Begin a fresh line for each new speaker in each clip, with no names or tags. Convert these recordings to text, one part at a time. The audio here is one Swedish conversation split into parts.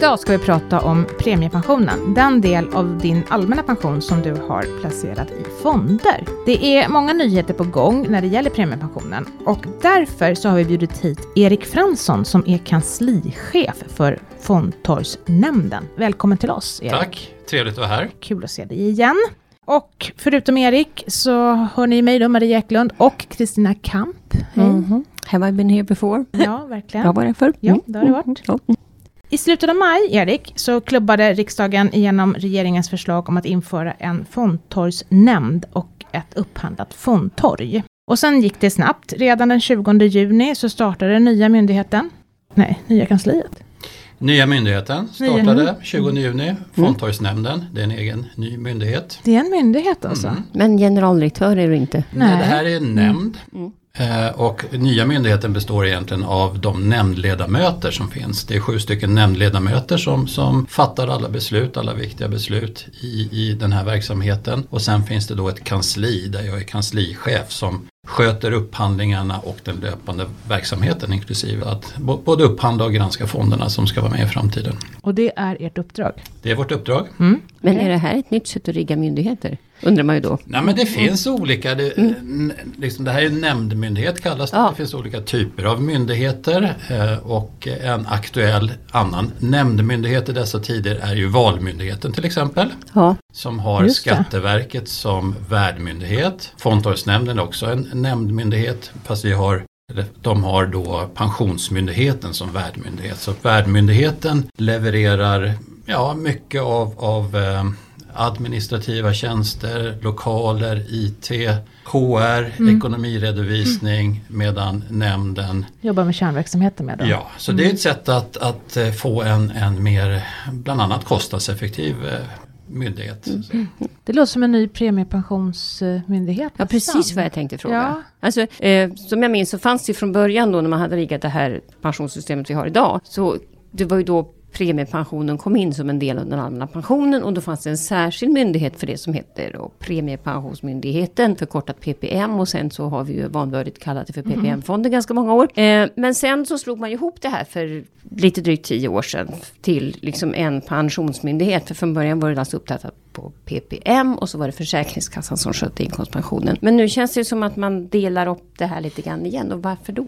Idag ska vi prata om premiepensionen, den del av din allmänna pension som du har placerat i fonder. Det är många nyheter på gång när det gäller premiepensionen och därför så har vi bjudit hit Erik Fransson som är kanslichef för Fondtorgsnämnden. Välkommen till oss Erik.
Tack, trevligt att vara här.
Kul att se dig igen. Och förutom Erik så hör ni mig då, Maria Eklund och Kristina Kamp. Hej.
Mm -hmm. Have I been here before?
Ja, verkligen.
Jag var här förr.
Ja, det har du varit. Mm. I slutet av maj, Erik, så klubbade riksdagen igenom regeringens förslag om att införa en fondtorgsnämnd och ett upphandlat fondtorg. Och sen gick det snabbt. Redan den 20 juni så startade den nya myndigheten, nej, nya kansliet.
Nya myndigheten startade 20 juni, mm. Fondtorgsnämnden, det är en egen ny myndighet.
Det är en myndighet alltså? Mm.
Men generaldirektör är du inte?
Nej, det här är en nämnd. Mm. Eh, och nya myndigheten består egentligen av de nämndledamöter som finns. Det är sju stycken nämndledamöter som, som fattar alla beslut, alla viktiga beslut i, i den här verksamheten. Och sen finns det då ett kansli där jag är kanslichef som sköter upphandlingarna och den löpande verksamheten inklusive att både upphandla och granska fonderna som ska vara med i framtiden.
Och det är ert uppdrag?
Det är vårt uppdrag.
Mm. Men är det här ett nytt sätt att rigga myndigheter? Undrar man ju då.
Nej men det finns mm. olika, det, mm. liksom, det här är en nämndmyndighet kallas det. Ja. Det finns olika typer av myndigheter eh, och en aktuell annan nämndmyndighet i dessa tider är ju Valmyndigheten till exempel. Ja. Som har Skatteverket som värdmyndighet. Fondtorgsnämnden är också en nämndmyndighet fast vi har de har då Pensionsmyndigheten som värdmyndighet. Så värdmyndigheten levererar ja, mycket av, av eh, administrativa tjänster, lokaler, IT, HR, mm. ekonomiredovisning medan nämnden
jobbar med kärnverksamheten med det.
Ja, så mm. det är ett sätt att, att eh, få en, en mer bland annat kostnadseffektiv eh, myndighet. Mm.
Det låter som en ny premiepensionsmyndighet.
Ja, precis vad jag tänkte fråga. Ja. Alltså, eh, som jag minns så fanns det från början då när man hade riggat det här pensionssystemet vi har idag. Så det var ju då premiepensionen kom in som en del av den allmänna pensionen och då fanns det en särskild myndighet för det som heter då Premiepensionsmyndigheten, förkortat PPM och sen så har vi ju vanvördigt kallat det för PPM-fonder mm. ganska många år. Eh, men sen så slog man ihop det här för lite drygt tio år sedan till liksom en pensionsmyndighet. För från början var det alltså uppdattat på PPM och så var det Försäkringskassan som skötte inkomstpensionen. Men nu känns det som att man delar upp det här lite grann igen och varför då?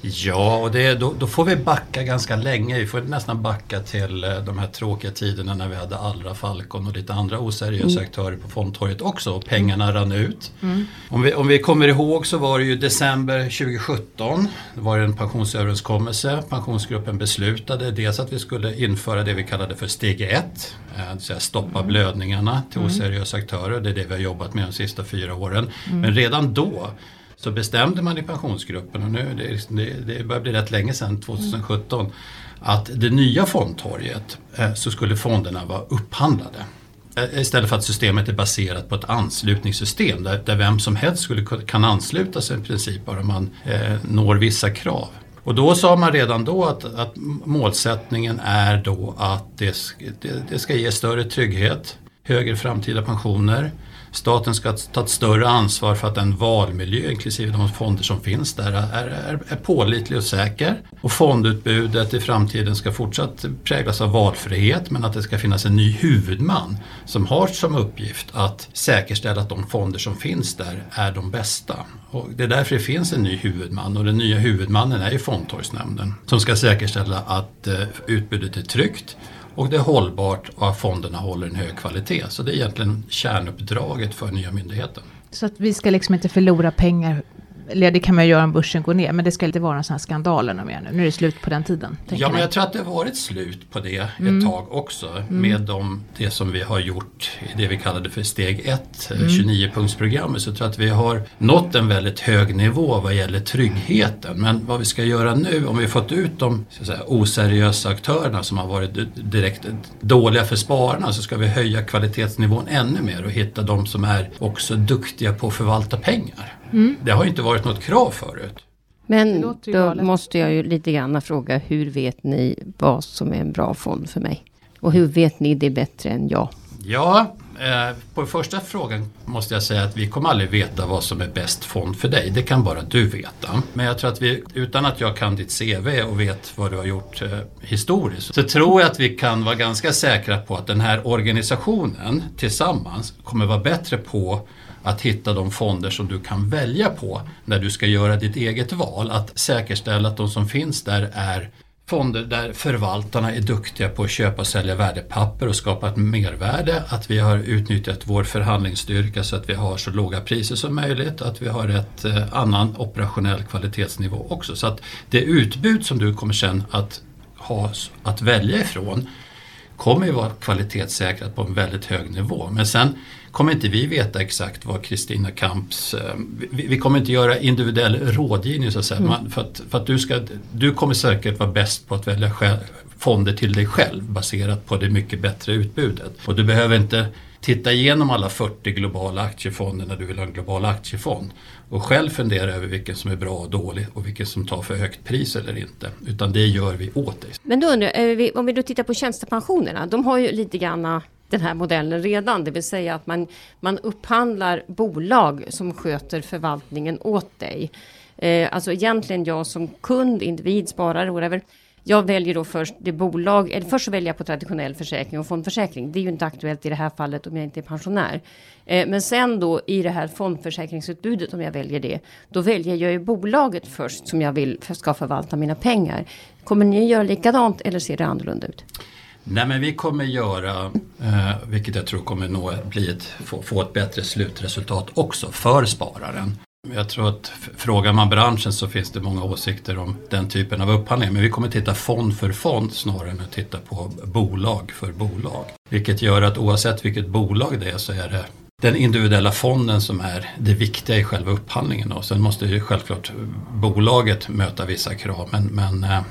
Ja, och det, då, då, får vi backa ganska länge. Vi får nästan backa till eh, de här tråkiga tiderna när vi hade Allra Falcon och lite andra oseriösa mm. aktörer på fondtorget också och pengarna rann ut. Mm. Om, vi, om vi kommer ihåg så var det ju december 2017. Det var en pensionsöverenskommelse. Pensionsgruppen beslutade dels att vi skulle införa det vi kallade för steg 1. Eh, det vill säga stoppa mm. blödningarna till mm. oseriösa aktörer. Det är det vi har jobbat med de sista fyra åren. Mm. Men redan då så bestämde man i pensionsgruppen, och nu det, liksom- det, det börjar bli rätt länge sedan, 2017, att det nya fondtorget eh, så skulle fonderna vara upphandlade. Eh, istället för att systemet är baserat på ett anslutningssystem där, där vem som helst skulle kan ansluta sig i princip bara man eh, når vissa krav. Och då sa man redan då att, att målsättningen är då att det, det, det ska ge större trygghet, högre framtida pensioner, Staten ska ta ett större ansvar för att den valmiljö, inklusive de fonder som finns där, är, är, är pålitlig och säker. Och fondutbudet i framtiden ska fortsatt präglas av valfrihet men att det ska finnas en ny huvudman som har som uppgift att säkerställa att de fonder som finns där är de bästa. Och det är därför det finns en ny huvudman och den nya huvudmannen är ju Fondtorgsnämnden som ska säkerställa att eh, utbudet är tryggt och det är hållbart och att fonderna håller en hög kvalitet. Så det är egentligen kärnuppdraget för nya myndigheten.
Så att vi ska liksom inte förlora pengar eller det kan man ju göra om börsen går ner, men det ska inte vara en sån här skandaler mer nu. Nu är det slut på den tiden.
Ja, men jag tror att det har varit slut på det ett mm. tag också. Mm. Med de, det som vi har gjort i det vi kallade för steg 1, mm. 29-punktsprogrammet. Så jag tror att vi har nått en väldigt hög nivå vad gäller tryggheten. Men vad vi ska göra nu, om vi fått ut de säga, oseriösa aktörerna som har varit direkt dåliga för spararna, så ska vi höja kvalitetsnivån ännu mer och hitta de som är också duktiga på att förvalta pengar. Mm. Det har inte varit något krav förut.
Men då galet. måste jag ju lite grann fråga, hur vet ni vad som är en bra fond för mig? Och hur vet ni det bättre än jag?
Ja, eh, på första frågan måste jag säga att vi kommer aldrig veta vad som är bäst fond för dig. Det kan bara du veta. Men jag tror att vi, utan att jag kan ditt CV och vet vad du har gjort eh, historiskt, så tror jag att vi kan vara ganska säkra på att den här organisationen tillsammans kommer vara bättre på att hitta de fonder som du kan välja på när du ska göra ditt eget val. Att säkerställa att de som finns där är fonder där förvaltarna är duktiga på att köpa och sälja värdepapper och skapa ett mervärde. Att vi har utnyttjat vår förhandlingsstyrka så att vi har så låga priser som möjligt. Att vi har ett eh, annan operationell kvalitetsnivå också. Så att det utbud som du kommer sen att ha att välja ifrån kommer ju vara kvalitetssäkrat på en väldigt hög nivå. Men sen kommer inte vi veta exakt vad Kristina Kamps... Eh, vi, vi, kommer inte göra individuell rådgivning så att säga. Mm. Man, för att, för att du, ska, du kommer säkert vara bäst på att välja själv, fonder till dig själv baserat på det mycket bättre utbudet. Och du behöver inte titta igenom alla 40 globala aktiefonder när du vill ha en global aktiefond och själv fundera över vilken som är bra och dålig och vilken som tar för högt pris eller inte. Utan det gör vi åt dig.
Men då undrar jag, om vi då tittar på tjänstepensionerna, de har ju lite grann den här modellen redan, det vill säga att man, man upphandlar bolag som sköter förvaltningen åt dig. Eh, alltså egentligen jag som kund, individ, sparare, whatever, jag väljer då först det bolag, eller först så väljer jag på traditionell försäkring och fondförsäkring. Det är ju inte aktuellt i det här fallet om jag inte är pensionär. Eh, men sen då i det här fondförsäkringsutbudet om jag väljer det, då väljer jag ju bolaget först som jag vill ska förvalta mina pengar. Kommer ni göra likadant eller ser det annorlunda ut?
Nej men vi kommer göra, eh, vilket jag tror kommer nå, bli ett, få, få ett bättre slutresultat också för spararen. Jag tror att frågar man branschen så finns det många åsikter om den typen av upphandling. Men vi kommer titta fond för fond snarare än att titta på bolag för bolag. Vilket gör att oavsett vilket bolag det är så är det den individuella fonden som är det viktiga i själva upphandlingen. Och sen måste ju självklart bolaget möta vissa krav men, men eh, eh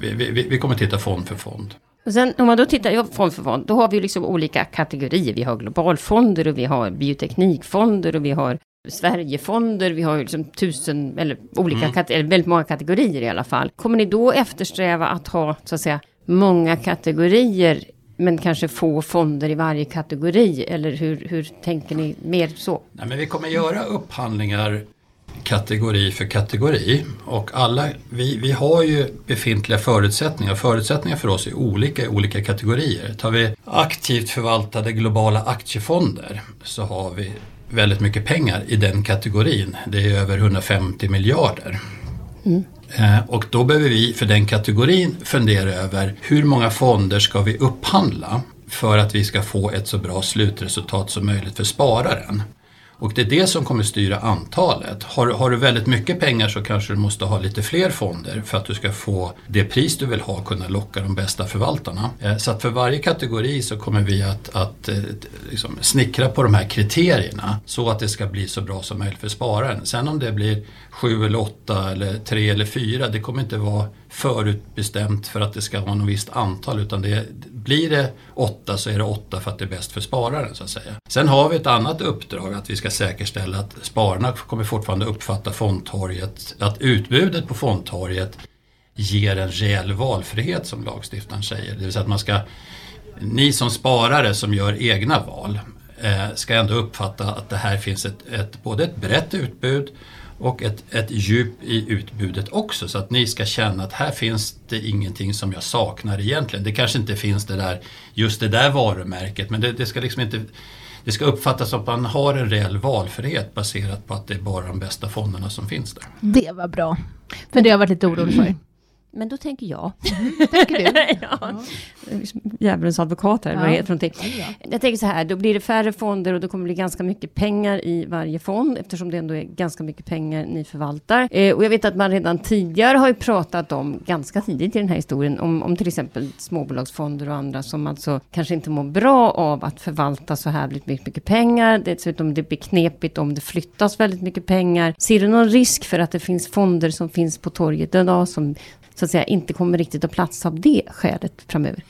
vi, vi, vi kommer titta fond för fond.
Och sen om man då tittar ja, fond för fond, då har vi liksom olika kategorier. Vi har globalfonder och vi har bioteknikfonder och vi har Sverigefonder, vi har liksom tusen, eller olika, mm. eller väldigt många kategorier i alla fall. Kommer ni då eftersträva att ha, så att säga, många kategorier men kanske få fonder i varje kategori? Eller hur, hur tänker ni mer så?
Nej, men vi kommer göra upphandlingar kategori för kategori. Och alla, vi, vi har ju befintliga förutsättningar. Förutsättningar för oss är olika i olika kategorier. Tar vi aktivt förvaltade globala aktiefonder så har vi väldigt mycket pengar i den kategorin. Det är över 150 miljarder. Mm. Eh, och då behöver vi för den kategorin fundera över hur många fonder ska vi upphandla för att vi ska få ett så bra slutresultat som möjligt för spararen. Och det är det som kommer styra antalet. Har, har, du väldigt mycket pengar så kanske du måste ha lite fler fonder för att du ska få det pris du vill ha och kunna locka de bästa förvaltarna. Eh, så att för varje kategori så kommer vi att, att eh, liksom snickra på de här kriterierna så att det ska bli så bra som möjligt för spararen. Sen om det blir sju eller åtta eller tre eller fyra, det kommer inte vara förutbestämt för att det ska vara något visst antal utan det, blir det åtta så är det åtta för att det är bäst för spararen så att säga. Sen har vi ett annat uppdrag att vi ska säkerställa att spararna kommer fortfarande uppfatta fondtorget, att utbudet på fondtorget ger en reell valfrihet som lagstiftaren säger. Det vill säga att man ska, ni som sparare som gör egna val eh, ska ändå uppfatta att det här finns ett, ett, både ett brett utbud och ett, ett djup i utbudet också så att ni ska känna att här finns det ingenting som jag saknar egentligen. Det kanske inte finns det där, just det där varumärket men det, det ska liksom inte det ska uppfattas som att man har en reell valfrihet baserat på att det är bara de bästa fonderna som finns där.
Det var bra. För det har jag varit lite orolig för.
Men då tänker jag.
tänker du? ja.
Djävulens advokat här, ja. vad heter någonting. Ja. Jag tänker så här, då blir det färre fonder och då kommer det bli ganska mycket pengar i varje fond eftersom det ändå är ganska mycket pengar ni förvaltar. Eh, och jag vet att man redan tidigare har ju pratat om, ganska tidigt i den här historien, om, om till exempel småbolagsfonder och andra som alltså kanske inte mår bra av att förvalta så här mycket, mycket pengar. Dessutom det blir knepigt om det flyttas väldigt mycket pengar. Ser du någon risk för att det finns fonder som finns på torget idag som så att säga inte kommer riktigt att platsa av det skälet framöver?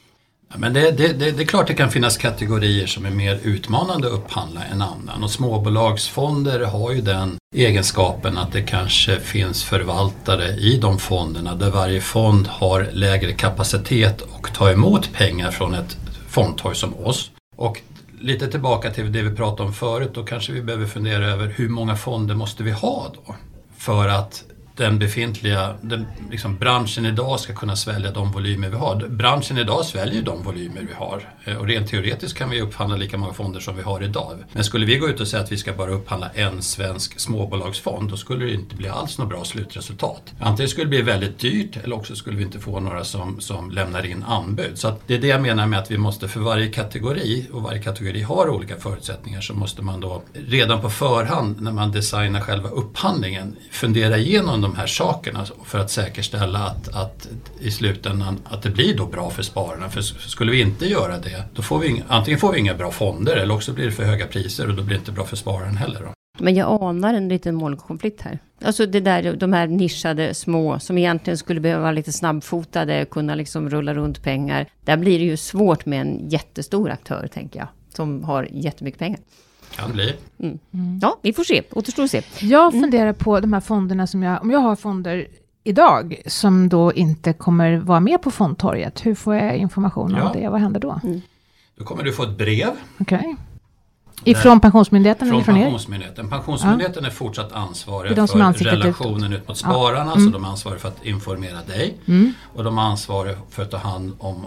Ja, men det, det, det, det, är klart det kan finnas kategorier som är mer utmanande att upphandla än annan och småbolagsfonder har ju den egenskapen att det kanske finns förvaltare i de fonderna där varje fond har lägre kapacitet och tar emot pengar från ett fondtorg som oss. Och lite tillbaka till det vi pratade om förut, då kanske vi behöver fundera över hur många fonder måste vi ha då? För att den befintliga den, liksom, branschen idag ska kunna svälja de volymer vi har. Branschen idag sväljer de volymer vi har eh, och rent teoretiskt kan vi upphandla lika många fonder som vi har idag. Men skulle vi gå ut och säga att vi ska bara upphandla en svensk småbolagsfond då skulle det inte bli alls något bra slutresultat. Antingen skulle det bli väldigt dyrt eller också skulle vi inte få några som, som lämnar in anbud. Så det är det jag menar med att vi måste för varje kategori och varje kategori har olika förutsättningar så måste man då redan på förhand när man designar själva upphandlingen fundera igenom de här sakerna för att säkerställa att, att i slutändan att det blir då bra för spararna. För skulle vi inte göra det, då får vi antingen får vi inga bra fonder eller också blir det för höga priser och då blir det inte bra för spararen heller. Då.
Men jag anar en liten målkonflikt här. Alltså det där, de här nischade små som egentligen skulle behöva vara lite snabbfotade, kunna liksom rulla runt pengar. Där blir det ju svårt med en jättestor aktör, tänker jag, som har jättemycket pengar.
Kan bli.
Mm. Mm. Ja, vi får se. Återstår att se.
Jag mm. funderar på de här fonderna som jag, om jag har fonder idag som då inte kommer vara med på fondtorget, hur får jag information om ja. det? Vad händer då? Mm.
Då kommer du få ett brev.
Okej. Okay. Ifrån Pensionsmyndigheten?
Från Pensionsmyndigheten. Pensionsmyndigheten ja. är fortsatt ansvarig för relationen ut mot spararna. Ja. Mm. Så de är ansvariga för att informera dig. Mm. Och de är ansvariga för att ta hand om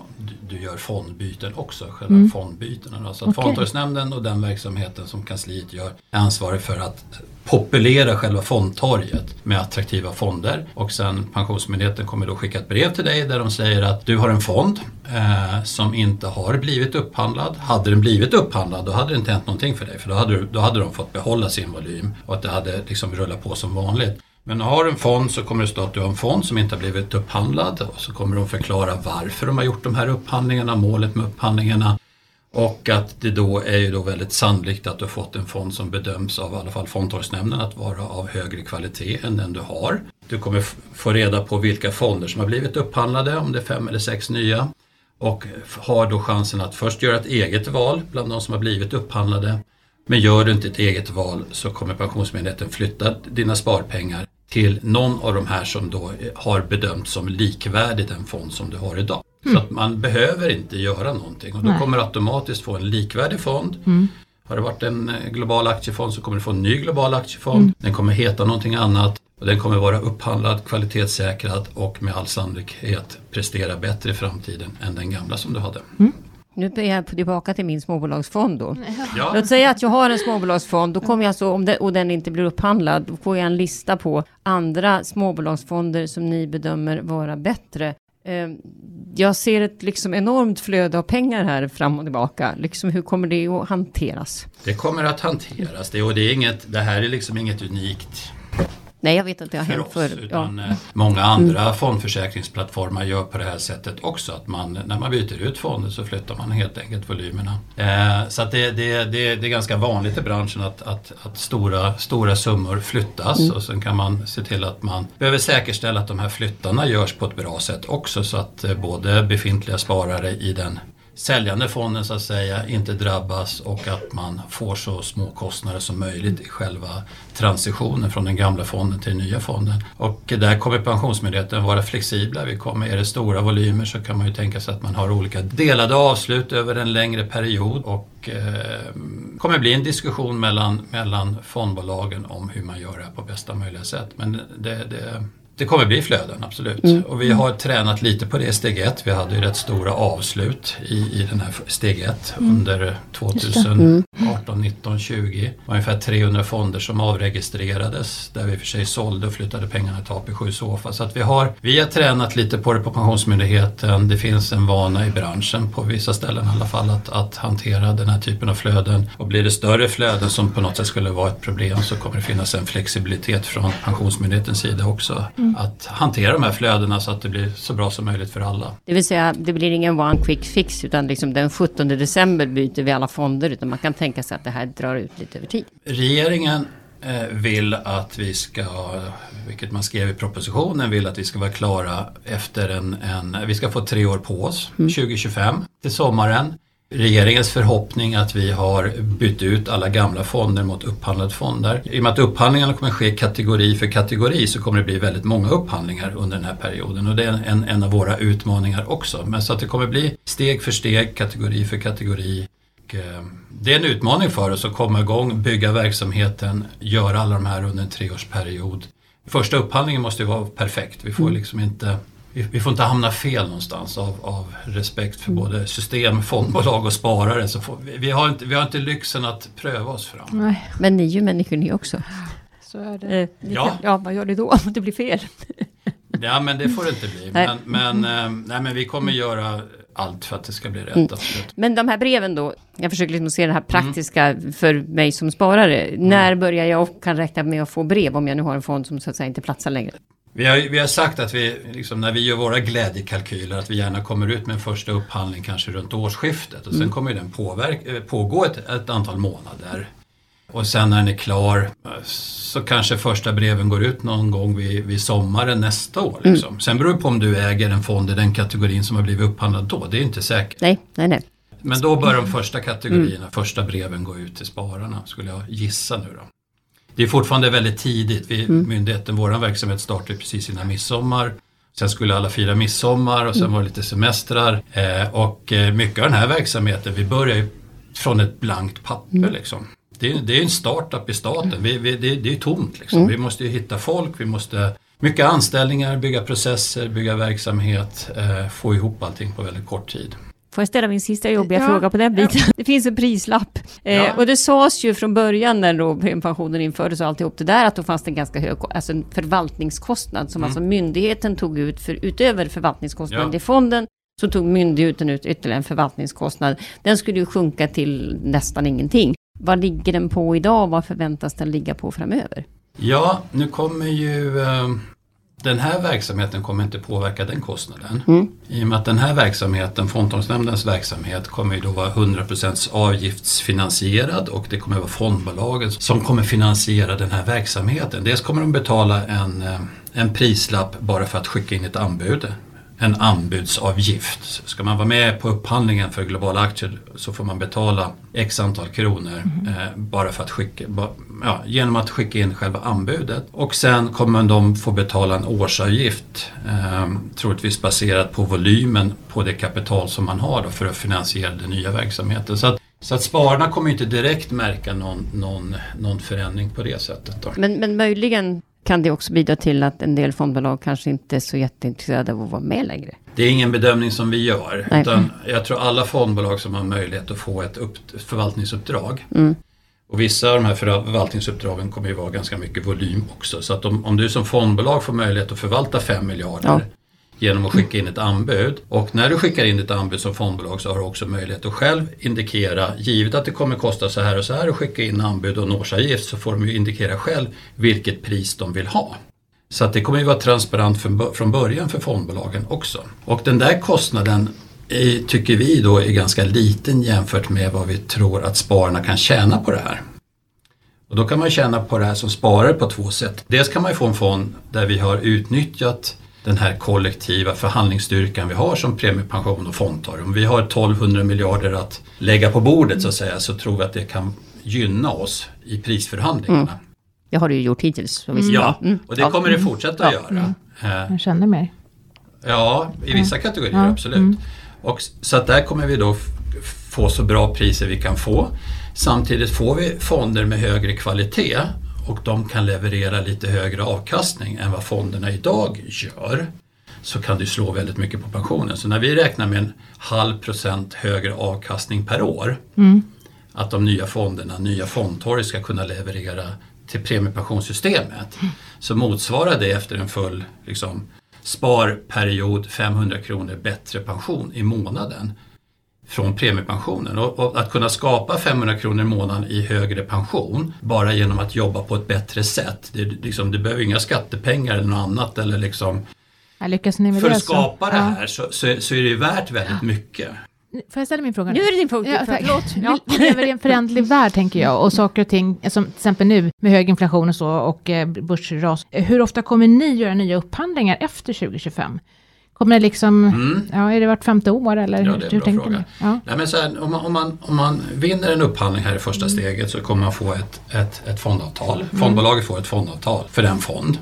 du gör fondbyten också. Själva mm. fondbytena. Så att okay. Fondtorgsnämnden och den verksamheten som kansliet gör är ansvarig för att populera själva fondtorget med attraktiva fonder. Och sen Pensionsmyndigheten kommer då skicka ett brev till dig där de säger att du har en fond eh, som inte har blivit upphandlad. Hade den blivit upphandlad då hade det inte hänt någonting för dig för då hade, då hade de fått behålla sin volym och att det hade liksom rullat på som vanligt. Men har du en fond så kommer det stå att du har en fond som inte har blivit upphandlad och så kommer de förklara varför de har gjort de här upphandlingarna, målet med upphandlingarna och att det då är ju då väldigt sannolikt att du har fått en fond som bedöms av i alla fall fondtorgsnämnden att vara av högre kvalitet än den du har. Du kommer få reda på vilka fonder som har blivit upphandlade, om det är fem eller sex nya. Och har då chansen att först göra ett eget val bland de som har blivit upphandlade. Men gör du inte ett eget val så kommer Pensionsmyndigheten flytta dina sparpengar till någon av de här som då eh, har bedömts som likvärdig den fond som du har idag. Mm. Så att man behöver inte göra någonting och då Nej. kommer du automatiskt få en likvärdig fond. Mm. Har det varit en eh, global aktiefond så kommer du få en ny global aktiefond. Mm. Den kommer heta någonting annat och den kommer vara upphandlad, kvalitetssäkrad och med all sannolikhet prestera bättre i framtiden än den gamla som du hade.
Mm. Nu är jag tillbaka till min småbolagsfond då. Ja. Låt säga att jag har en småbolagsfond, då kommer jag så, om det, och den inte blir upphandlad, då får jag en lista på andra småbolagsfonder som ni bedömer vara bättre. Ehm, jag ser ett liksom enormt flöde av pengar här fram och tillbaka. Liksom hur kommer det att hanteras?
Det kommer att hanteras, det, och det, är inget, det här är liksom inget unikt
Nej, jag vet att det har hänt förr.
Utan ja. Eh, många andra mm. fondförsäkringsplattformar gör på det här sättet också. Att man, när man byter ut fonder så flyttar man helt enkelt volymerna. Eh, så det, det, det, det, är ganska vanligt i branschen att, att, att stora, stora summor flyttas mm. och sen kan man se till att man behöver säkerställa att de här flyttarna görs på ett bra sätt också så att eh, både befintliga sparare i den säljande fonden så att säga inte drabbas och att man får så små kostnader som möjligt i själva transitionen från den gamla fonden till den nya fonden. Och där kommer Pensionsmyndigheten vara flexibla. Vi kommer, är det stora volymer så kan man ju tänka sig att man har olika delade avslut över en längre period och eh, kommer bli en diskussion mellan, mellan fondbolagen om hur man gör det här på bästa möjliga sätt. Men det, det det kommer bli flöden, absolut. Mm. Och vi har tränat lite på det i steg 1. Vi hade ju rätt stora avslut i, i den här steg 1 mm. under 2018, 19, 20. Ungefär 300 fonder som avregistrerades där vi för sig sålde och flyttade pengarna till AP7 Sofa. Så att vi har, vi har tränat lite på det på Pensionsmyndigheten. Det finns en vana i branschen på vissa ställen i alla fall att, att hantera den här typen av flöden. Och blir det större flöden som på något sätt skulle vara ett problem så kommer det finnas en flexibilitet från Pensionsmyndighetens sida också. Mm att hantera de här flödena så att det blir så bra som möjligt för alla.
Det vill säga, det blir ingen one quick fix utan liksom den 17 december byter vi alla fonder utan man kan tänka sig att det här drar ut lite över tid.
Regeringen eh, vill att vi ska, vilket man skrev i propositionen, vill att vi ska vara klara efter en, en vi ska få tre år på oss, mm. 2025 till sommaren regeringens förhoppning att vi har bytt ut alla gamla fonder mot upphandlade fonder. I och med att upphandlingarna kommer ske kategori för kategori så kommer det bli väldigt många upphandlingar under den här perioden och det är en, en av våra utmaningar också. Men så att det kommer bli steg för steg, kategori för kategori och eh, det är en utmaning för oss att komma igång, bygga verksamheten, göra alla de här under en treårsperiod. Första upphandlingen måste ju vara perfekt. Vi får mm. liksom inte vi, får inte hamna fel någonstans av, av respekt för mm. både system, fondbolag och sparare. Så får, vi, vi, har inte, vi har inte lyxen att pröva oss fram.
Nej. Men ni är ju människor ni också.
Så är det. Eh,
ja. ja, vad gör ni då om det blir fel?
ja, men det får det inte bli. Nej. Men, men, eh, nej, men vi kommer göra allt för att det ska bli rätt. Mm.
Men de här breven då, jag försöker liksom se det här praktiska mm. för mig som sparare. Mm. När börjar jag och kan räkna med att få brev om jag nu har en fond som så att säga inte platsar längre?
Vi har, vi har sagt att vi, liksom, när vi gör våra glädjekalkyler, att vi gärna kommer ut med en första upphandling kanske runt årsskiftet. Och sen mm. kommer den påverk, eh, pågå ett, ett antal månader. Och sen när den är klar så kanske första breven går ut någon gång vid, vid sommaren nästa år. Liksom. Mm. Sen beror det på om du äger en fond i den kategorin som har blivit upphandlad då. Det är inte säkert.
Nej, nej, nej.
Men då bör de första kategorierna, mm. första breven gå ut till spararna skulle jag gissa nu då. Det är fortfarande väldigt tidigt. Vi, mm. Myndigheten, vår verksamhet startade precis innan midsommar. Sen skulle alla fira midsommar och sen mm. var det lite semestrar. Eh, och eh, mycket av den här verksamheten, vi börjar ju från ett blankt papper mm. liksom det, är, det är en startup i staten. Vi, vi, det, det, är tomt. Liksom. Mm. Vi måste hitta folk, vi måste mycket anställningar, bygga processer, bygga verksamhet, eh, få ihop allting på väldigt kort tid.
Får jag ställa min sista jobbiga ja. fråga på den biten? Det finns en prislapp. Eh, ja. och det sades ju från början när då premiepensionen infördes och alltihop det där att då fanns det en ganska hög alltså en förvaltningskostnad som mm. alltså myndigheten tog ut för utöver förvaltningskostnaden ja. i fonden så tog myndigheten ut ytterligare en förvaltningskostnad. Den skulle ju sjunka till nästan ingenting. Vad ligger den på idag och vad förväntas den ligga på framöver?
Ja, nu kommer ju eh, den här verksamheten kommer inte påverka den kostnaden. Mm. I och med att den här verksamheten, Fondtorgsnämndens verksamhet, kommer ju då vara 100% avgiftsfinansierad och det kommer vara fondbolagen som kommer finansiera den här verksamheten. Dels kommer de betala en, eh, en prislapp bara för att skicka in ett anbud en anbudsavgift. Ska man vara med på upphandlingen för globala aktier så får man betala x antal kronor mm. eh, bara för att skicka, ba, ja, genom att skicka in själva anbudet. Och sen kommer de få betala en årsavgift, eh, troligtvis baserat på volymen på det kapital som man har för att finansiera den nya verksamheten. Så att, så att spararna kommer inte direkt märka någon, någon, någon förändring på det sättet. Då.
Men, men möjligen kan det också bidra till att en del fondbolag kanske inte är så jätteintresserade av att vara med längre?
Det är ingen bedömning som vi gör. Utan jag tror alla fondbolag som har möjlighet att få ett upp, förvaltningsuppdrag mm. Och vissa av de här förvaltningsuppdragen kommer ju vara ganska mycket volym också. Så att om, om du som fondbolag får möjlighet att förvalta 5 miljarder ja genom att skicka in ett anbud. Och när du skickar in ditt anbud som fondbolag så har du också möjlighet att själv indikera, givet att det kommer kosta så här och så här att skicka in anbud och en årsavgift så får de ju indikera själv vilket pris de vill ha. Så att det kommer ju vara transparent från början för fondbolagen också. Och den där kostnaden är, tycker vi då är ganska liten jämfört med vad vi tror att spararna kan tjäna på det här. Och då kan man tjäna på det här som sparare på två sätt. Dels kan man ju få en fond där vi har utnyttjat den här kollektiva förhandlingsstyrkan vi har som premiepension och fondtorg. Om vi har 1200 miljarder att lägga på bordet så att säga så tror vi att det kan gynna oss i prisförhandlingarna. Mm.
Det har det ju gjort hittills.
Mm. Ja, mm. och det kommer det fortsätta att göra. Mm.
Eh, Jag känner mer.
Ja, i vissa kategorier ja. absolut. Mm. Och, så att där kommer vi då få så bra priser vi kan få. Samtidigt får vi fonder med högre kvalitet och de kan leverera lite högre avkastning än vad fonderna idag gör så kan det slå väldigt mycket på pensionen. Så när vi räknar med en halv procent högre avkastning per år mm. att de nya fonderna, nya fondtorg ska kunna leverera till premiepensionssystemet mm. så motsvarar det efter en full liksom, sparperiod 500 kronor bättre pension i månaden från premiepensionen. Och, och, att kunna skapa 500 kronor i månaden i högre pension bara genom att jobba på ett bättre sätt. Det, liksom, det behöver inga skattepengar eller något annat. Eller liksom, för att skapa det här så, så, så, är det värt väldigt mycket.
Får jag ställa min fråga?
Nu är det din fråga.
Ja, Förlåt. Ja. Vi lever i en föränderlig värld tänker jag och saker och ting, som till exempel nu med hög inflation och så och eh, börsras. Hur ofta kommer ni göra nya upphandlingar efter 2025? Kommer det liksom, mm. ja, är det vart femte år eller
ja, det är
hur
tänker fråga. Ja. Nej, men så här, om, man, om, man, om man vinner en upphandling här i första mm. steget så kommer man få ett, ett, ett fondavtal. Mm. Fondbolaget får ett fondavtal för den fond.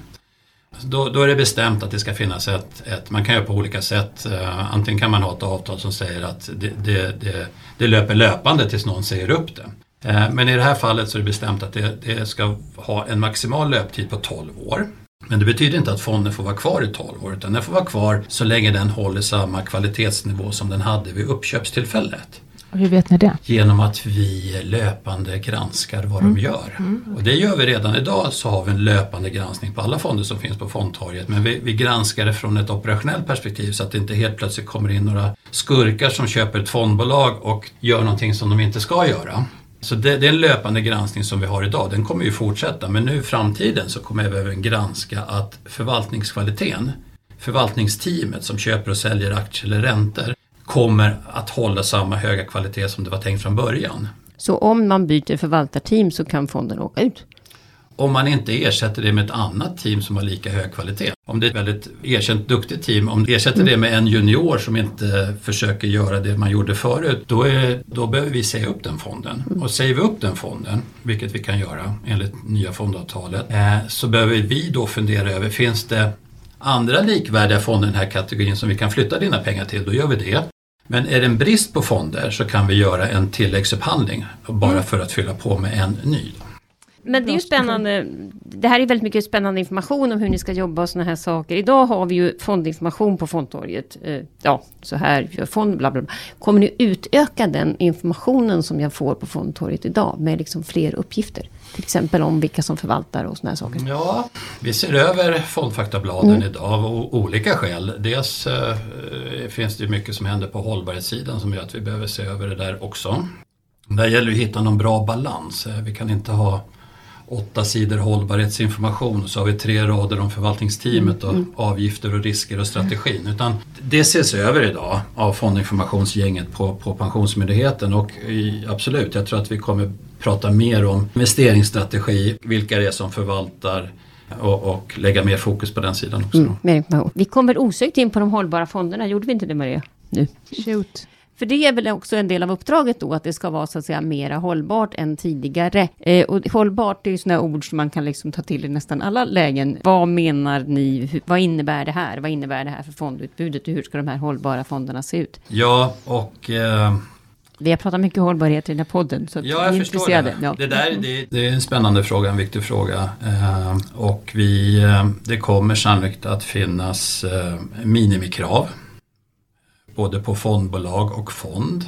Då, då, är det bestämt att det ska finnas ett, ett man kan göra på olika sätt. Uh, antingen kan man ha ett avtal som säger att det, det, det, det löper löpande tills någon säger upp det. Uh, men i det här fallet så är det bestämt att det, det ska ha en maximal löptid på 12 år. Men det betyder inte att fonden får vara kvar i 12 år utan den får vara kvar så länge den håller samma kvalitetsnivå som den hade vid uppköpstillfället.
Och hur vet ni det?
Genom att vi löpande granskar vad mm. de gör. Mm. Och det gör vi redan idag så har vi en löpande granskning på alla fonder som finns på fondtorget. Men vi, vi granskar det från ett operationellt perspektiv så att det inte helt plötsligt kommer in några skurkar som köper ett fondbolag och gör någonting som de inte ska göra. Så det, det, är en löpande granskning som vi har idag. Den kommer ju fortsätta men nu i framtiden så kommer vi även granska att förvaltningskvaliteten, förvaltningsteamet som köper och säljer aktier eller räntor kommer att hålla samma höga kvalitet som det var tänkt från början.
Så om man byter förvaltarteam så kan fonden åka ut?
Om man inte ersätter det med ett annat team som har lika hög kvalitet. Om det är ett väldigt erkänt duktigt team, om du ersätter det med en junior som inte försöker göra det man gjorde förut, då, är, då behöver vi säga upp den fonden. Och säger vi upp den fonden, vilket vi kan göra enligt nya fondavtalet, eh, så behöver vi då fundera över, finns det andra likvärdiga fonder i den här kategorin som vi kan flytta dina pengar till, då gör vi det. Men är det en brist på fonder så kan vi göra en tilläggsupphandling bara mm. för att fylla på med en ny.
Men det är ju spännande. Det här är väldigt mycket spännande information om hur ni ska jobba och sådana här saker. Idag har vi ju fondinformation på fondtorget. Eh, ja, så här gör fond, bla bla bla. Kommer ni utöka den informationen som jag får på fondtorget idag med liksom fler uppgifter? Till exempel om vilka som förvaltar och sådana här saker.
Ja, vi ser över fondfaktabladen mm. idag av olika skäl. Dels eh, finns det mycket som händer på hållbarhetssidan som gör att vi behöver se över det där också. Där gäller det att hitta någon bra balans. Eh, vi kan inte ha åtta sidor hållbarhetsinformation och så har vi tre rader om förvaltningsteamet och mm. avgifter och risker och strategin. Utan det ses över idag av fondinformationsgänget på, på Pensionsmyndigheten och i, absolut, jag tror att vi kommer prata mer om investeringsstrategi, vilka det är som förvaltar och, och lägga mer fokus på den sidan också. Mm,
mer information. Vi kommer osökt in på de hållbara fonderna, gjorde vi inte det Maria? Nu.
Shoot.
För det är väl också en del av uppdraget då, att det ska vara så att säga mera hållbart än tidigare. Eh, och hållbart är ju sådana ord som man kan liksom ta till i nästan alla lägen. Vad menar ni? Vad innebär det här? Vad innebär det här för fondutbudet? Hur ska de här hållbara fonderna se ut?
Ja, och... Eh...
Vi har pratat mycket hållbarhet i den här podden. Så
ja, jag förstår det. Ja. Det, där, det, det, är en spännande fråga, en viktig fråga. Eh, och vi, eh, det kommer sannolikt att finnas eh, minimikrav både på fondbolag och fond.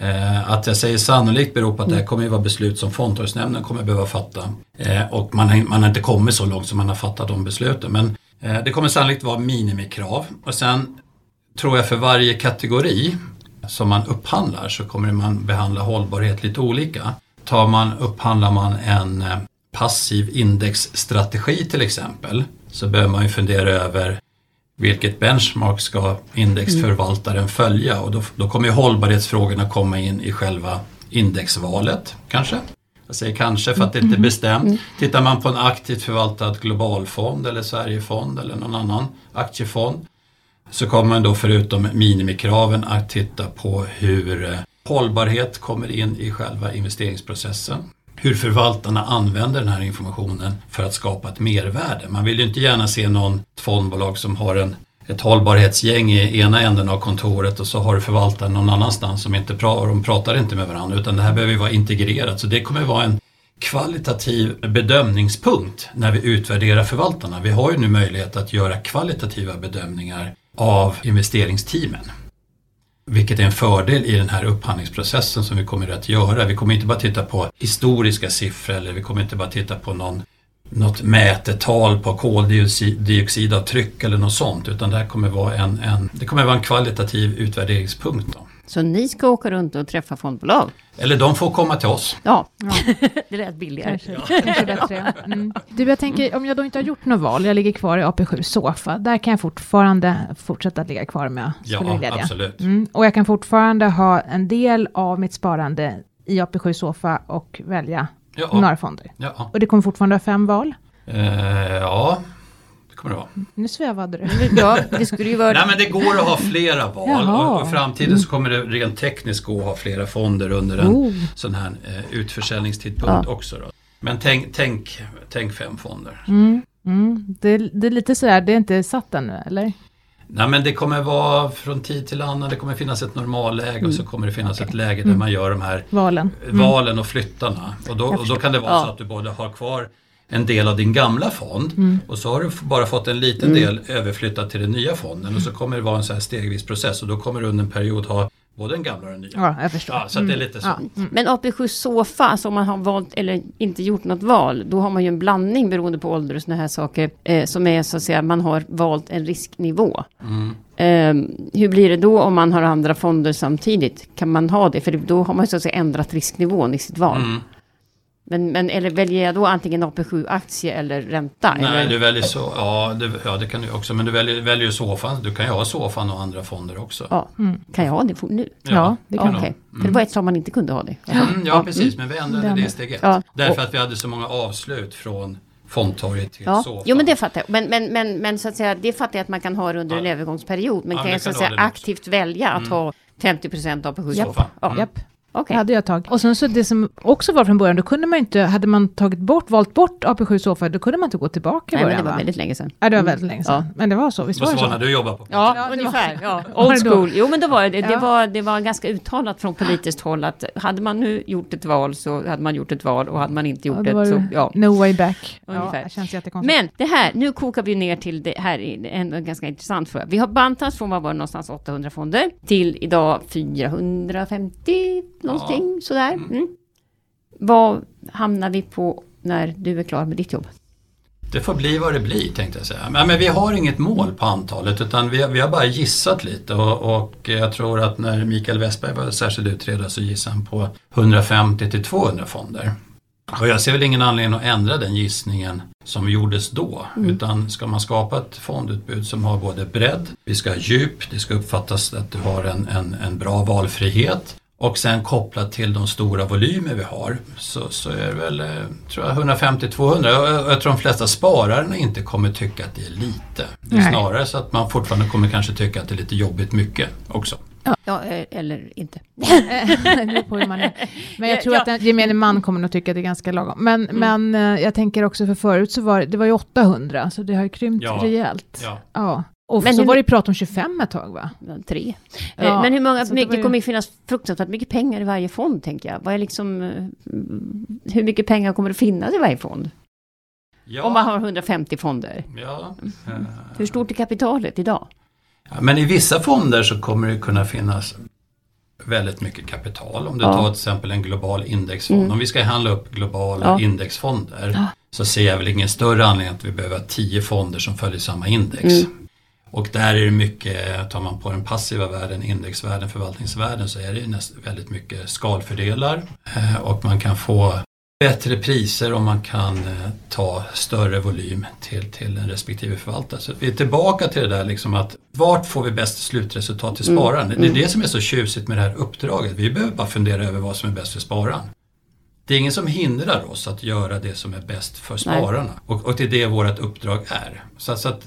Eh, att jag säger sannolikt beror på att det här kommer att vara beslut som fondtorgsnämnden kommer att behöva fatta. Eh, och man har, man har inte kommit så långt som man har fattat de besluten. Men eh, det kommer sannolikt vara minimikrav. Och sen tror jag för varje kategori som man upphandlar så kommer man behandla hållbarhet lite olika. Tar man, upphandlar man en passiv indexstrategi till exempel så behöver man ju fundera över vilket benchmark ska indexförvaltaren följa och då, då kommer hållbarhetsfrågorna komma in i själva indexvalet kanske. Jag säger kanske för att det inte är mm. bestämt. Mm. Tittar man på en aktivt förvaltad globalfond eller Sverigefond eller någon annan aktiefond så kommer man då förutom minimikraven att titta på hur eh, hållbarhet kommer in i själva investeringsprocessen hur förvaltarna använder den här informationen för att skapa ett mervärde. Man vill ju inte gärna se någon fondbolag som har en, ett hållbarhetsgäng i ena änden av kontoret och så har du förvaltaren någon annanstans som inte pratar, de pratar inte med varandra utan det här behöver vara integrerat. Så det kommer vara en kvalitativ bedömningspunkt när vi utvärderar förvaltarna. Vi har ju nu möjlighet att göra kvalitativa bedömningar av investeringsteamen. Vilket är en fördel i den här upphandlingsprocessen som vi kommer att göra. Vi kommer inte bara titta på historiska siffror eller vi kommer inte bara titta på någon, något mätetal på koldioxidavtryck eller något sånt utan det här kommer vara en, en, det kommer vara en kvalitativ utvärderingspunkt. Då.
Så ni ska åka runt och träffa fondbolag?
Eller de får komma till oss.
Ja, ja. det lät billigare. Kanske,
kanske bättre. Mm. Du, jag tänker, om jag då inte har gjort något val, jag ligger kvar i AP7 Sofa, där kan jag fortfarande fortsätta att ligga kvar med?
Ja, absolut.
Mm. Och jag kan fortfarande ha en del av mitt sparande i AP7 Sofa och välja ja. några fonder?
Ja.
Och det kommer fortfarande ha fem val?
Uh, ja, kommer det vara.
Nu svävade du.
ja, det skulle ju vara...
Nej men det går att ha flera val och i framtiden så kommer det rent tekniskt gå att ha flera fonder under en oh. sån här eh, utförsäljningstidpunkt ja. också. Då. Men tänk, tänk, tänk fem fonder.
Mm. Mm. Det, det, är lite sådär, det är inte satt ännu, eller?
Nej men det kommer vara från tid till annan, det kommer finnas ett normalläge mm. och så mm. kommer det finnas okay. ett läge där mm. man gör de här
valen,
mm. valen och flyttarna. Och då, och då kan det vara ja. så att du både har kvar en del av din gamla fond mm. och så har du bara fått en liten mm. del överflyttad till den nya fonden och så kommer det vara en så här stegvis process och då kommer du under en period ha Både den gamla och den nya.
Ja, jag förstår.
Ja, så mm. det är lite så. Ja.
Mm. Men AP7 SOFA, alltså om man har valt eller inte gjort något val, då har man ju en blandning beroende på ålder och sådana här saker. Eh, som är så att säga, man har valt en risknivå. Mm. Eh, hur blir det då om man har andra fonder samtidigt? Kan man ha det? För då har man så att säga ändrat risknivån i sitt val. Mm. Men, men eller väljer jag då antingen AP7-aktie eller ränta?
Nej,
eller?
du väljer så, ja det, ja det kan du också, men du väljer, väljer SOFA. Du kan ju ha SOFA och andra fonder också.
Ja, mm. Kan jag ha det nu?
Ja, ja det kan
okay. du. Mm. För det var ett tag man inte kunde ha det.
Mm, ja, precis, men vi ändrade det steget. Ja. Därför att vi hade så många avslut från fondtorget till ja. SOFA.
Jo men det fattar jag. Men, men, men, men så att säga, det fattar jag att man kan ha det under ja. en övergångsperiod. Men ja, kan jag så att säga aktivt välja att mm. ha 50 procent AP7
SOFA? Ja. Mm. Japp. Okay. Det hade jag tag. Och sen så det som också var från början, då kunde man inte, hade man tagit bort, valt bort AP7 Sofa, då kunde man inte gå tillbaka
Nej,
början,
men det var va? väldigt länge sedan.
Ja, det var väldigt länge sedan. Ja. Men det var så, visst
var
det så?
när du jobbade på
Ja, ja ungefär. Ja. Old school. Jo, men då var det, det, var, det var ganska uttalat från politiskt håll att hade man nu gjort ett val så hade man gjort ett val och hade man inte gjort ja, det så, ja.
No way back.
Ungefär. Ja, det känns jättekonstigt. Men det här, nu kokar vi ner till det här, en ganska intressant fråga. Vi har bantats från, vad var det någonstans, 800 fonder till idag 450 någonting sådär där. Mm. mm. Vad hamnar vi på när du är klar med ditt jobb?
Det får bli vad det blir tänkte jag säga. Men, men vi har inget mål på antalet utan vi, vi har bara gissat lite och, och, jag tror att när Mikael Westberg var särskild utredare så gissade han på 150 till 200 fonder. Och jag ser väl ingen anledning att ändra den gissningen som gjordes då. Mm. Utan ska man skapa ett fondutbud som har både bredd, vi ska ha djup, det ska uppfattas att du har en, en, en bra valfrihet och sen kopplat till de stora volymer vi har så, så är det väl 150-200. Jag, jag tror de flesta spararna inte kommer tycka att det är lite. Det är snarare så att man fortfarande kommer kanske tycka att det är lite jobbigt mycket också.
Ja, eh, eller inte.
Men jag tror ja. att gemene man kommer nog tycka att det är ganska lagom. Men, mm. men eh, jag tänker också för förut så var det var ju 800, så det har ju krympt ja. rejält. Ja. ja. Och men så hur, var det prat om 25 ett tag va?
Tre. Ja, eh, men hur många, mycket ju... kommer finnas fruktansvärt mycket pengar i varje fond tänker jag. Vad är liksom, eh, hur mycket pengar kommer det finnas i varje fond? Ja. Om man har 150 fonder. Ja. Mm. Hur stort är kapitalet idag?
Ja, men i vissa fonder så kommer det kunna finnas väldigt mycket kapital. Om du ja. tar till exempel en global indexfond. Mm. Om vi ska handla upp globala ja. indexfonder så ser jag väl ingen större anledning att vi behöver tio fonder som följer samma index. Mm. Och där är det mycket, tar man på den passiva världen, indexvärden, förvaltningsvärden så är det näst, väldigt mycket skalfördelar eh, och man kan få bättre priser om man kan eh, ta större volym till, till en respektive förvaltare. Så vi är tillbaka till det där liksom att vart får vi bäst slutresultat till mm. spararen? Mm. Det är det som är så tjusigt med det här uppdraget. Vi behöver bara fundera över vad som är bäst för spararen. Det är ingen som hindrar oss att göra det som är bäst för spararna. Och, och det är det vårt uppdrag är. Så, så att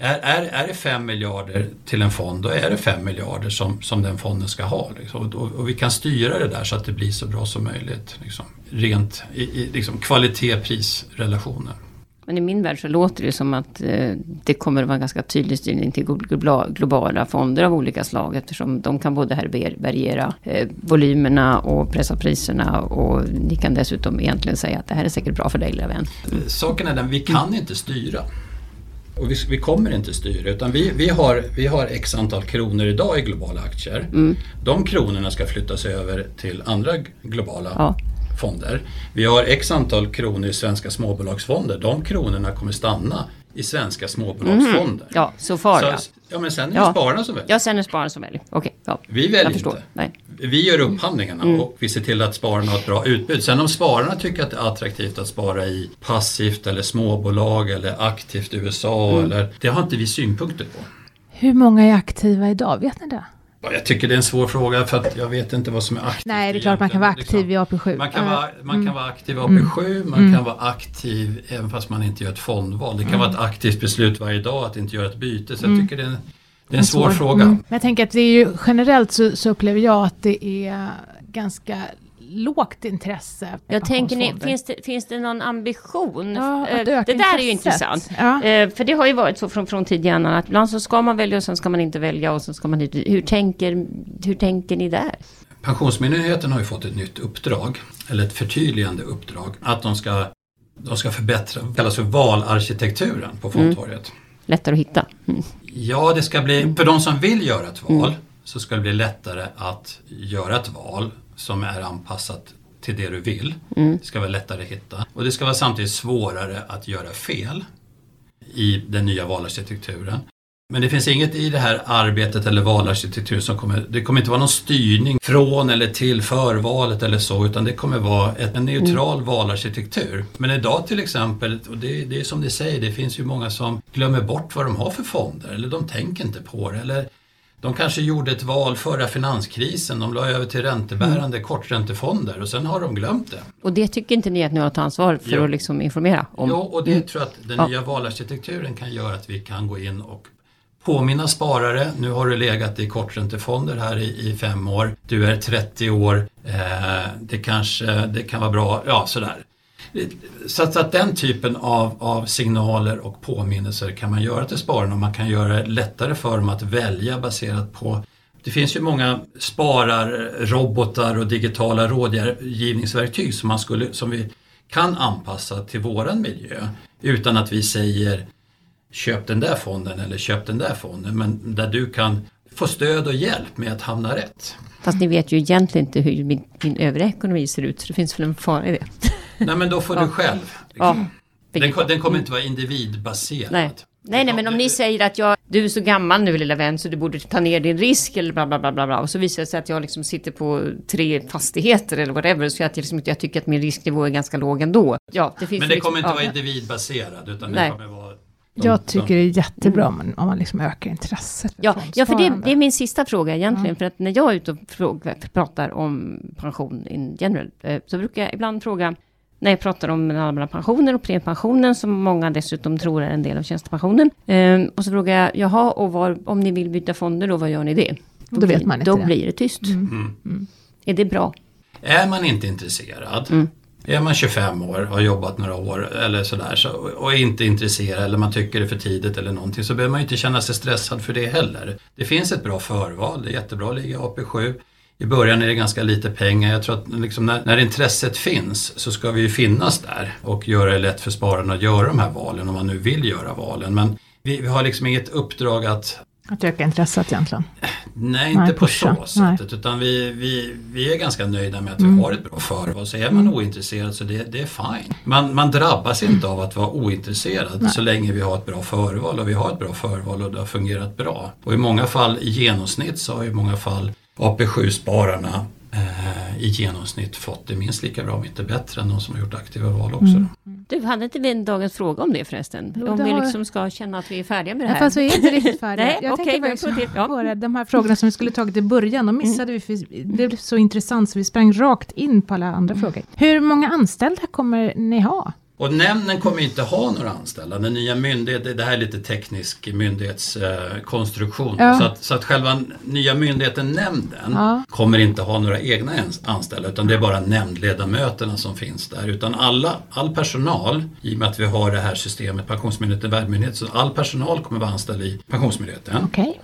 är, är, är det 5 miljarder till en fond, då är det 5 miljarder som, som den fonden ska ha. Liksom. Och, och, vi kan styra det där så att det blir så bra som möjligt. Liksom. Rent i, i liksom kvalitet-pris-relationen.
Men i min värld så låter det som att eh, det kommer att vara en ganska tydlig styrning till globala fonder av olika slag. Eftersom de kan både härbärgera eh, volymerna och pressa priserna. Och ni kan dessutom egentligen säga att det här är säkert bra för dig lilla vän.
Saken är den, vi kan inte styra. Och vi, vi, kommer inte styra utan vi, vi, har, vi har x antal kronor idag i globala aktier. Mm. De kronorna ska flyttas över till andra globala ja. fonder. Vi har x antal kronor i svenska småbolagsfonder. De kronorna kommer stanna i svenska småbolagsfonder. Mm.
Ja, så far så, ja.
Ja men sen är det spararna som väljer.
Ja, sen är det spararna som väljer. Okej. Okay, ja.
Vi väljer inte. Nej. Vi gör upphandlingarna mm. och vi ser till att spararna har ett bra utbud. Sen om spararna tycker att det är attraktivt att spara i passivt eller småbolag eller aktivt USA mm. eller det har inte vi synpunkter på.
Hur många är aktiva idag? Vet ni det?
Jag tycker det är en svår fråga för att jag vet inte vad som är aktivt.
Nej, det är klart man kan vara aktiv i AP7.
Man kan, vara, man kan vara aktiv i AP7, man mm. kan vara aktiv även fast man inte gör ett fondval. Det kan mm. vara ett aktivt beslut varje dag att inte göra ett byte. Så jag mm. tycker det är en, det är en, svår, svår fråga. Mm.
Men jag tänker att det är ju generellt så, så upplever jag att det är ganska lågt intresse.
Jag tänker ni, finns det, finns det någon ambition?
Ja,
Eh,
att öka
det där är ju
intresset.
intressant.
Ja.
Eh, För det har ju varit så från, från tidigare att ibland så ska man välja och sen ska man inte välja och sen ska man inte. Hur tänker, hur tänker ni där?
Pensionsmyndigheten har ju fått ett nytt uppdrag, eller ett förtydligande uppdrag, att de ska, de ska förbättra, kallas för valarkitekturen på fondtorget.
Lättare att hitta. Mm.
Ja, det ska bli, för de som vill göra ett val så ska det bli lättare att göra ett val som är anpassat till det du vill. Det ska vara lättare att hitta. Och det ska vara samtidigt svårare att göra fel i den nya valarkitekturen. Men det finns inget i det här arbetet eller valarkitektur som kommer, det kommer inte vara någon styrning från eller till förvalet eller så utan det kommer vara en neutral valarkitektur. Men idag till exempel, och det, det är som ni säger, det finns ju många som glömmer bort vad de har för fonder eller de tänker inte på det. Eller de kanske gjorde ett val förra finanskrisen, de la över till räntebärande korträntefonder och sen har de glömt det.
Och det tycker inte ni att ni har ett ansvar för
Jo.
att liksom informera om?
Ja, och det tror jag att den
Ja.
nya valarkitekturen kan göra att vi kan gå in och påminna sparare. Nu har du legat i korträntefonder här i, i fem år. Du är 30 år. Eh, det kanske det kan vara bra. Ja, sådär. Så att, så att den typen av, av signaler och påminnelser kan man göra till spararna och man kan göra det lättare för dem att välja baserat på det finns ju många spararrobotar och digitala rådgivningsverktyg som, man skulle, som vi kan anpassa till våran miljö utan att vi säger köp den där fonden eller köp den där fonden men där du kan få stöd och hjälp med att hamna rätt.
Fast ni vet ju egentligen inte hur min, min övriga ekonomi ser ut, så det finns väl en fara i det.
Nej men då får du själv.
Ja.
Den, den kommer inte vara individbaserad.
Nej. Nej, nej, men om ni säger att jag, du är så gammal nu lilla vän så du borde ta ner din risk eller bla bla bla bla bla och så visar det sig att jag liksom sitter på tre fastigheter eller whatever så att jag, liksom, jag tycker att min risknivå är ganska låg ändå. Ja, det finns
Men det kommer inte
ja.
vara individbaserad utan
Nej.
det kommer vara
Jag tycker det är jättebra om man, om man liksom ökar intresset för
Ja, ja för det, det är min sista fråga egentligen. För att när jag är ute och fråga, pratar om pension in general, eh, så brukar jag ibland fråga, när jag pratar om den allmänna pensionen och premiepensionen, som många dessutom tror är en del av tjänstepensionen. Eh, och så frågar jag, jaha, och var, om ni vill byta fonder, då vad gör ni det?
Då vet
blir-
man inte
Då
det.
blir det tyst. Är det bra?
Är man inte intresserad,
Mm
är man 25 år och har jobbat några år eller sådär så, och är inte intresserad eller man tycker det är för tidigt eller någonting så behöver man ju inte känna sig stressad för det heller. Det finns ett bra förval, det är jättebra att ligga i AP7. I början är det ganska lite pengar. Jag tror att liksom när, när intresset finns så ska vi ju finnas där och göra det lätt för spararna att göra de här valen om man nu vill göra valen. Men vi, vi har liksom inget uppdrag att
att öka intresset egentligen.
Nej, inte
Nej,
på
pusha.
så
Nej.
sättet utan vi, vi, vi är ganska nöjda med att vi
Mm.
har ett bra förval. Så är man ointresserad så det, det är fine. Man, man drabbas inte av att vara ointresserad så länge vi har ett bra förval och vi har ett bra förval och det har fungerat bra. Och i många fall, i genomsnitt så har i många fall AP7-spararna eh, i genomsnitt fått det minst lika bra, om inte bättre, än de som har gjort aktiva val också.
Mm.
Du, hade inte vi en dagens fråga om det förresten?
Jo,
om
det
vi
har-
liksom ska känna att vi är färdiga med det
Ja,
här?
fast vi är inte riktigt färdiga.
Nej,
jag
okej,
tänkte faktiskt
jag får till- ja.
på det, de här frågorna som vi skulle tagit i början, de missade vi, för det blev så intressant så vi sprang rakt in på alla andra frågor. Hur många anställda kommer ni ha?
Och nämnden kommer inte ha några anställda. Den nya myndigheten, det här är lite teknisk myndighetskonstruktion.
Ja.
Så, att, så att själva nya myndigheten, nämnden,
Ja.
kommer inte ha några egna anställda utan det är bara nämndledamöterna som finns där. Utan alla, all personal, i och med att vi har det här systemet, Pensionsmyndigheten, värdmyndighet, så all personal kommer vara anställd i Pensionsmyndigheten.
Okej.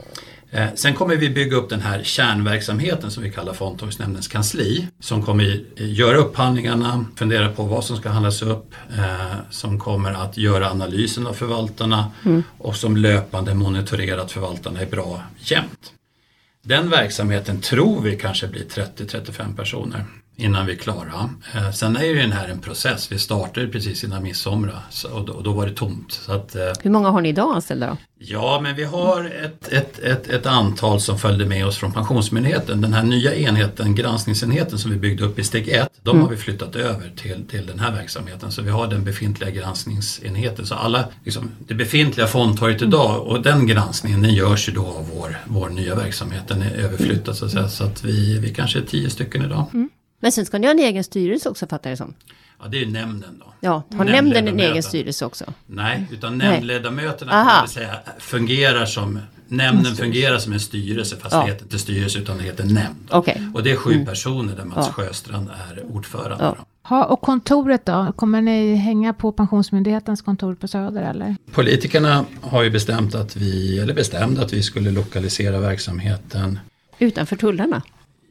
Eh, sen kommer vi bygga upp den här kärnverksamheten som vi kallar Fondtorgsnämndens kansli. Som kommer göra upphandlingarna, fundera på vad som ska handlas upp, eh, som kommer att göra analysen av förvaltarna och som löpande monitorerar att förvaltarna är bra jämt. Den verksamheten tror vi kanske blir 30-35 personer innan vi är klara. Eh, sen är ju den här en process. Vi startade precis innan midsommar och då, och då var det tomt. Så att, eh,
Hur många har ni idag anställda då?
Ja, men vi har ett, ett, ett, ett antal som följde med oss från Pensionsmyndigheten. Den här nya enheten, granskningsenheten som vi byggde upp i steg ett, de har vi flyttat över till, till den här verksamheten. Så vi har den befintliga granskningsenheten. Så alla, liksom, det befintliga fondtorget idag och den granskningen den görs ju då av vår, vår nya verksamhet. Den är överflyttad så att säga. Så att vi, vi kanske är tio stycken idag.
Men sen ska ni ha en egen styrelse också fattar jag det som.
Ja, det är ju nämnden då.
Ja, har nämnden en egen styrelse också?
Nej, utan
Nej.
nämndledamöterna
Aha.
kan man säga, fungerar som Nämnden fungerar som en styrelse fast ja. det heter inte styrelse utan det heter nämnd.
Okay.
Och det är sju mm. personer där Mats ja. Sjöstrand är ordförande. Ja.
Ha, och kontoret då? Kommer ni hänga på Pensionsmyndighetens kontor på Söder eller?
Politikerna har ju bestämt att vi, eller bestämde att vi skulle lokalisera verksamheten
Utanför tullarna?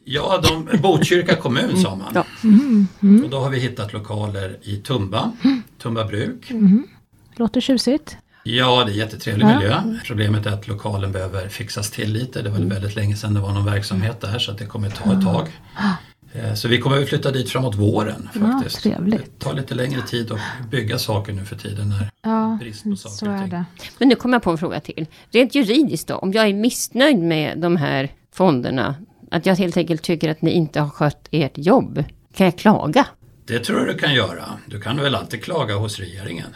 Ja, de, Botkyrka kommun sa man. Ja. Mm, mm. Och då har vi hittat lokaler i Tumba, Tumba bruk. Mm.
Låter tjusigt.
Ja, det är jättetrevlig ja. miljö. Problemet är att lokalen behöver fixas till lite. Det var väldigt länge sedan det var någon verksamhet där så att det kommer ta ett tag. Eh, så vi kommer att flytta dit framåt våren faktiskt.
Ja, trevligt.
Det tar lite längre tid att bygga saker nu för tiden när ja, brist på saker så är det.
Men nu kommer jag på en fråga till. Rent juridiskt då, om jag är missnöjd med de här fonderna, att jag helt enkelt tycker att ni inte har skött ert jobb, kan jag klaga?
Det tror jag du kan göra. Du kan väl alltid klaga hos regeringen.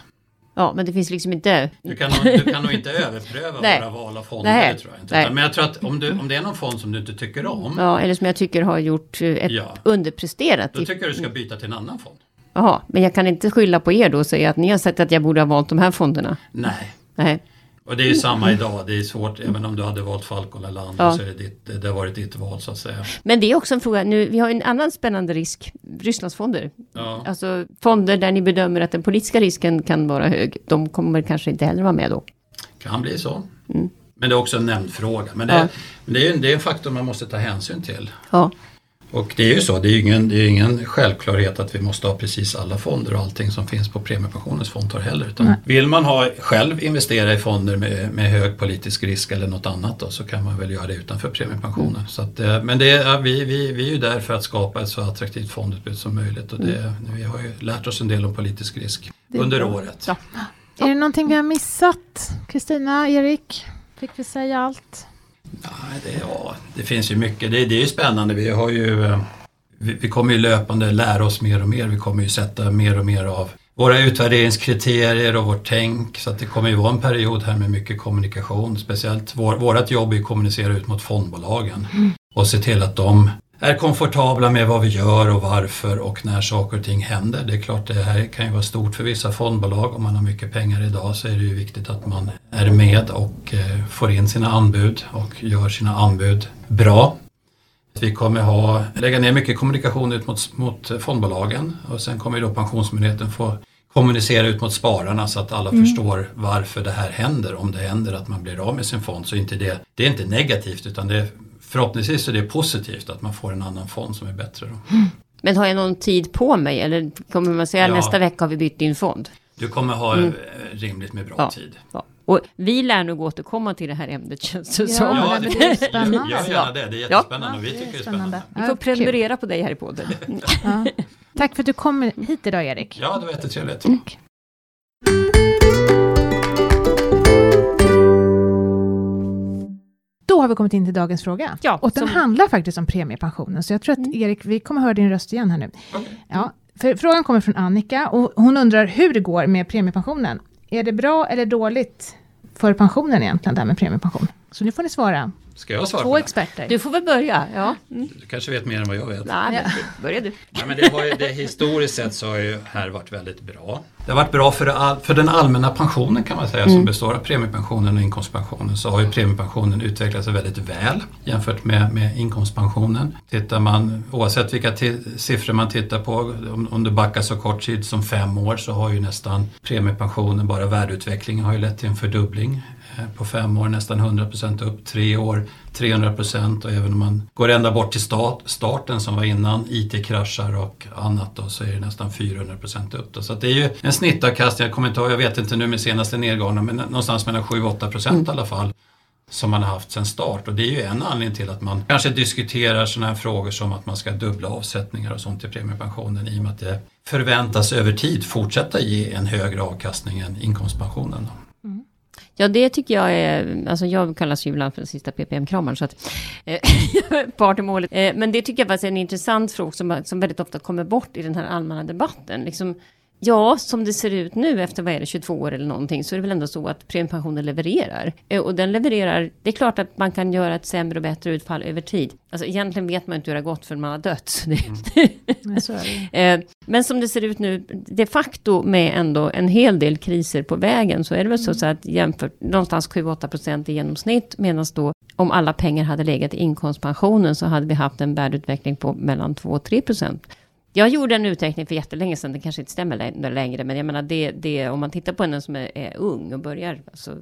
Ja, men det finns liksom inte...
Du kan, nog, du kan nog inte överpröva våra val av fonder, Nej. tror jag inte. Nej. Men jag tror att om, du, om det är någon fond som du inte tycker om...
Ja, eller som jag tycker har gjort eh, ett ja, underpresterat...
Då tycker jag du ska byta till en annan fond.
Jaha, men jag kan inte skylla på er då och säga att ni har sett att jag borde ha valt de här fonderna?
Nej.
Nej.
Och det är ju samma idag, det är svårt, även om du hade valt Falcon eller andra ja. så är det, ditt, det har varit ditt val så att säga.
Men det är också en fråga, nu, vi har en annan spännande risk, Rysslandsfonder. Ja. Alltså fonder där ni bedömer att den politiska risken kan vara hög, de kommer kanske inte heller vara med då?
Kan bli så. Mm. Men det är också en nämnd fråga. Men det, ja. men det, är, det är en faktor man måste ta hänsyn till.
Ja.
Och det är ju så, det är ingen, det är ingen självklarhet att vi måste ha precis alla fonder och allting som finns på premiepensionens fondtorg heller. Utan vill man ha, själv investera i fonder med, med hög politisk risk eller något annat då, så kan man väl göra det utanför premiepensionen. Mm. Så att, eh, men det är, vi, vi, vi är ju där för att skapa ett så attraktivt fondutbud som möjligt och det, mm. vi har ju lärt oss en del om politisk risk under bra. året. Ja.
Är det någonting vi har missat? Kristina, Erik? Fick vi säga allt?
Ja, det, ja, det finns ju mycket. Det, det är ju spännande. Vi, har ju, eh, vi, vi, kommer ju löpande lära oss mer och mer. Vi kommer ju sätta mer och mer av våra utvärderingskriterier och vårt tänk. Så att det kommer ju vara en period här med mycket kommunikation. Speciellt vår, vårt jobb är att kommunicera ut mot fondbolagen mm. och se till att de är komfortabla med vad vi gör och varför och när saker och ting händer. Det är klart det här kan ju vara stort för vissa fondbolag. Om man har mycket pengar idag så är det ju viktigt att man är med och eh, får in sina anbud och gör sina anbud bra. Vi kommer ha, lägga ner mycket kommunikation ut mot, mot fondbolagen och sen kommer då Pensionsmyndigheten få kommunicera ut mot spararna så att alla mm. förstår varför det här händer. Om det händer att man blir av med sin fond så inte det, det är inte negativt utan det förhoppningsvis är det positivt att man får en annan fond som är bättre. Då.
Men har jag någon tid på mig eller kommer man säga ja. nästa vecka har vi bytt din fond?
Du kommer ha mm. Eh, rimligt med bra ja. tid. Ja.
Och vi lär nog återkomma till det här ämnet känns det
ja,
som.
Ja, det, är spännande. Gör gärna det, det är jättespännande och vi tycker det är spännande.
Vi får prenumerera på dig här i podden.
Tack för att du kom hit idag Erik.
Ja, det var jättetrevligt. Mm.
Då har vi kommit in till dagens fråga. Ja, och den som... handlar faktiskt om premiepensionen, så jag tror att mm. Erik, vi kommer höra din röst igen här nu. Okay. Ja, för frågan kommer från Annika och hon undrar hur det går med premiepensionen. Är det bra eller dåligt för pensionen egentligen, det här med premiepension? Så nu får ni svara.
Ska jag svara
Två experter.
Du får väl börja. Ja.
Mm. Du kanske vet mer än vad jag vet.
Nej, börja du.
Ja, men det har ju, det, historiskt sett så har ju här varit väldigt bra. Det har varit bra för, all, för den allmänna pensionen kan man säga mm. som består av premiepensionen och inkomstpensionen. Så har ju premiepensionen utvecklat sig väldigt väl jämfört med, med inkomstpensionen. Tittar man, oavsett vilka siffror man tittar på, om, om du backar så kort tid som fem år så har ju nästan premiepensionen, bara värdeutvecklingen har ju lett till en fördubbling på fem år nästan 100% upp, tre år 300 och även om man går ända bort till start, starten som var innan IT-kraschar och annat då, så är det nästan 400 upp. Då. Så det är ju en snittavkastning, jag kommer inte ihåg, jag vet inte nu med senaste nedgången, men någonstans mellan 7-8 mm. i alla fall som man har haft sedan start och det är ju en anledning till att man kanske diskuterar sådana här frågor som att man ska dubbla avsättningar och sånt till premiepensionen i och med att det förväntas över tid fortsätta ge en högre avkastning än inkomstpensionen. Då.
Ja, det tycker jag är, alltså jag kallas ju ibland för den sista PPM-kramaren, så att, eh, part i målet. Eh, men det tycker jag faktiskt är en intressant fråga som, som väldigt ofta kommer bort i den här allmänna debatten. Liksom, Ja, som det ser ut nu efter vad är det, 22 år eller någonting så är det väl ändå så att premiepensionen levererar. Eh, och den levererar, det är klart att man kan göra ett sämre och bättre utfall över tid. Alltså egentligen vet man inte hur det har gått förrän man har dött. Mm. Men som det ser ut nu, de facto med ändå en hel del kriser på vägen så är det väl så, mm. så att jämfört någonstans 7-8 procent i genomsnitt medan då om alla pengar hade legat i inkomstpensionen så hade vi haft en värdeutveckling på mellan 2 3 procent. Jag gjorde en uträkning för jättelänge sedan, det kanske inte stämmer längre, men jag menar det, det om man tittar på en som är, är ung och börjar, alltså,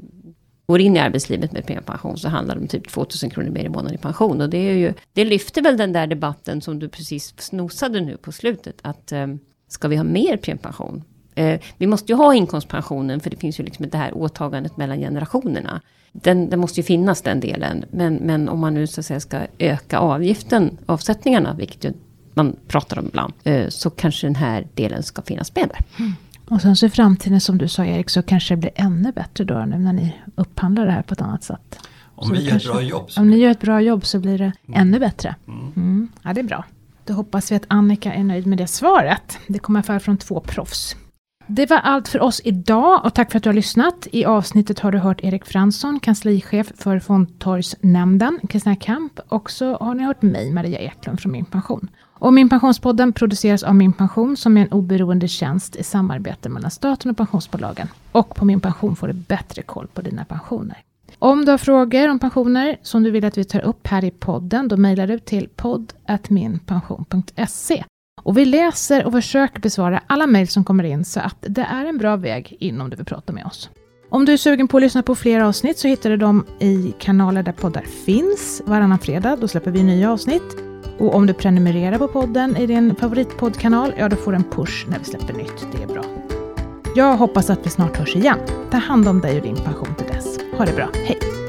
går in i arbetslivet med premiepension så handlar det om typ 2000 kronor mer i månaden i pension. Och det, är ju, det lyfter väl den där debatten som du precis snosade nu på slutet, att eh, ska vi ha mer premiepension? Eh, vi måste ju ha inkomstpensionen för det finns ju liksom det här åtagandet mellan generationerna. Den, den måste ju finnas den delen. Men, men om man nu så att säga ska öka avgiften, avsättningarna, vilket ju man pratar om ibland, eh, så kanske den här delen ska finnas med där. Mm.
Och sen så i framtiden som du sa Erik, så kanske det blir ännu bättre då nu när ni upphandlar det här på ett annat sätt.
Om så vi gör ett bra jobb.
Om ni gör ett bra jobb så blir det mm. ännu bättre. Mm. mm. Ja, det är bra. Då hoppas vi att Annika är nöjd med det svaret. Det kommer från två proffs. Det var allt för oss idag och tack för att du har lyssnat. I avsnittet har du hört Erik Fransson, kanslichef för Fondtorgsnämnden, Kristina Kamp och så har ni hört mig, Maria Eklund från Min Pension. Och Min Pensionspodden produceras av Min Pension som är en oberoende tjänst i samarbete mellan staten och pensionsbolagen. Och på Min Pension får du bättre koll på dina pensioner. Om du har frågor om pensioner som du vill att vi tar upp här i podden, då mejlar du till podd.minpension.se. Och vi läser och försöker besvara alla mejl som kommer in så att det är en bra väg in om du vill prata med oss. Om du är sugen på att lyssna på fler avsnitt så hittar du dem i kanaler där poddar finns. Varannan fredag, då släpper vi nya avsnitt. Och om du prenumererar på podden i din favoritpoddkanal, ja då får du en push när vi släpper nytt. Det är bra. Jag hoppas att vi snart hörs igen. Ta hand om dig och din pension till dess. Ha det bra. Hej!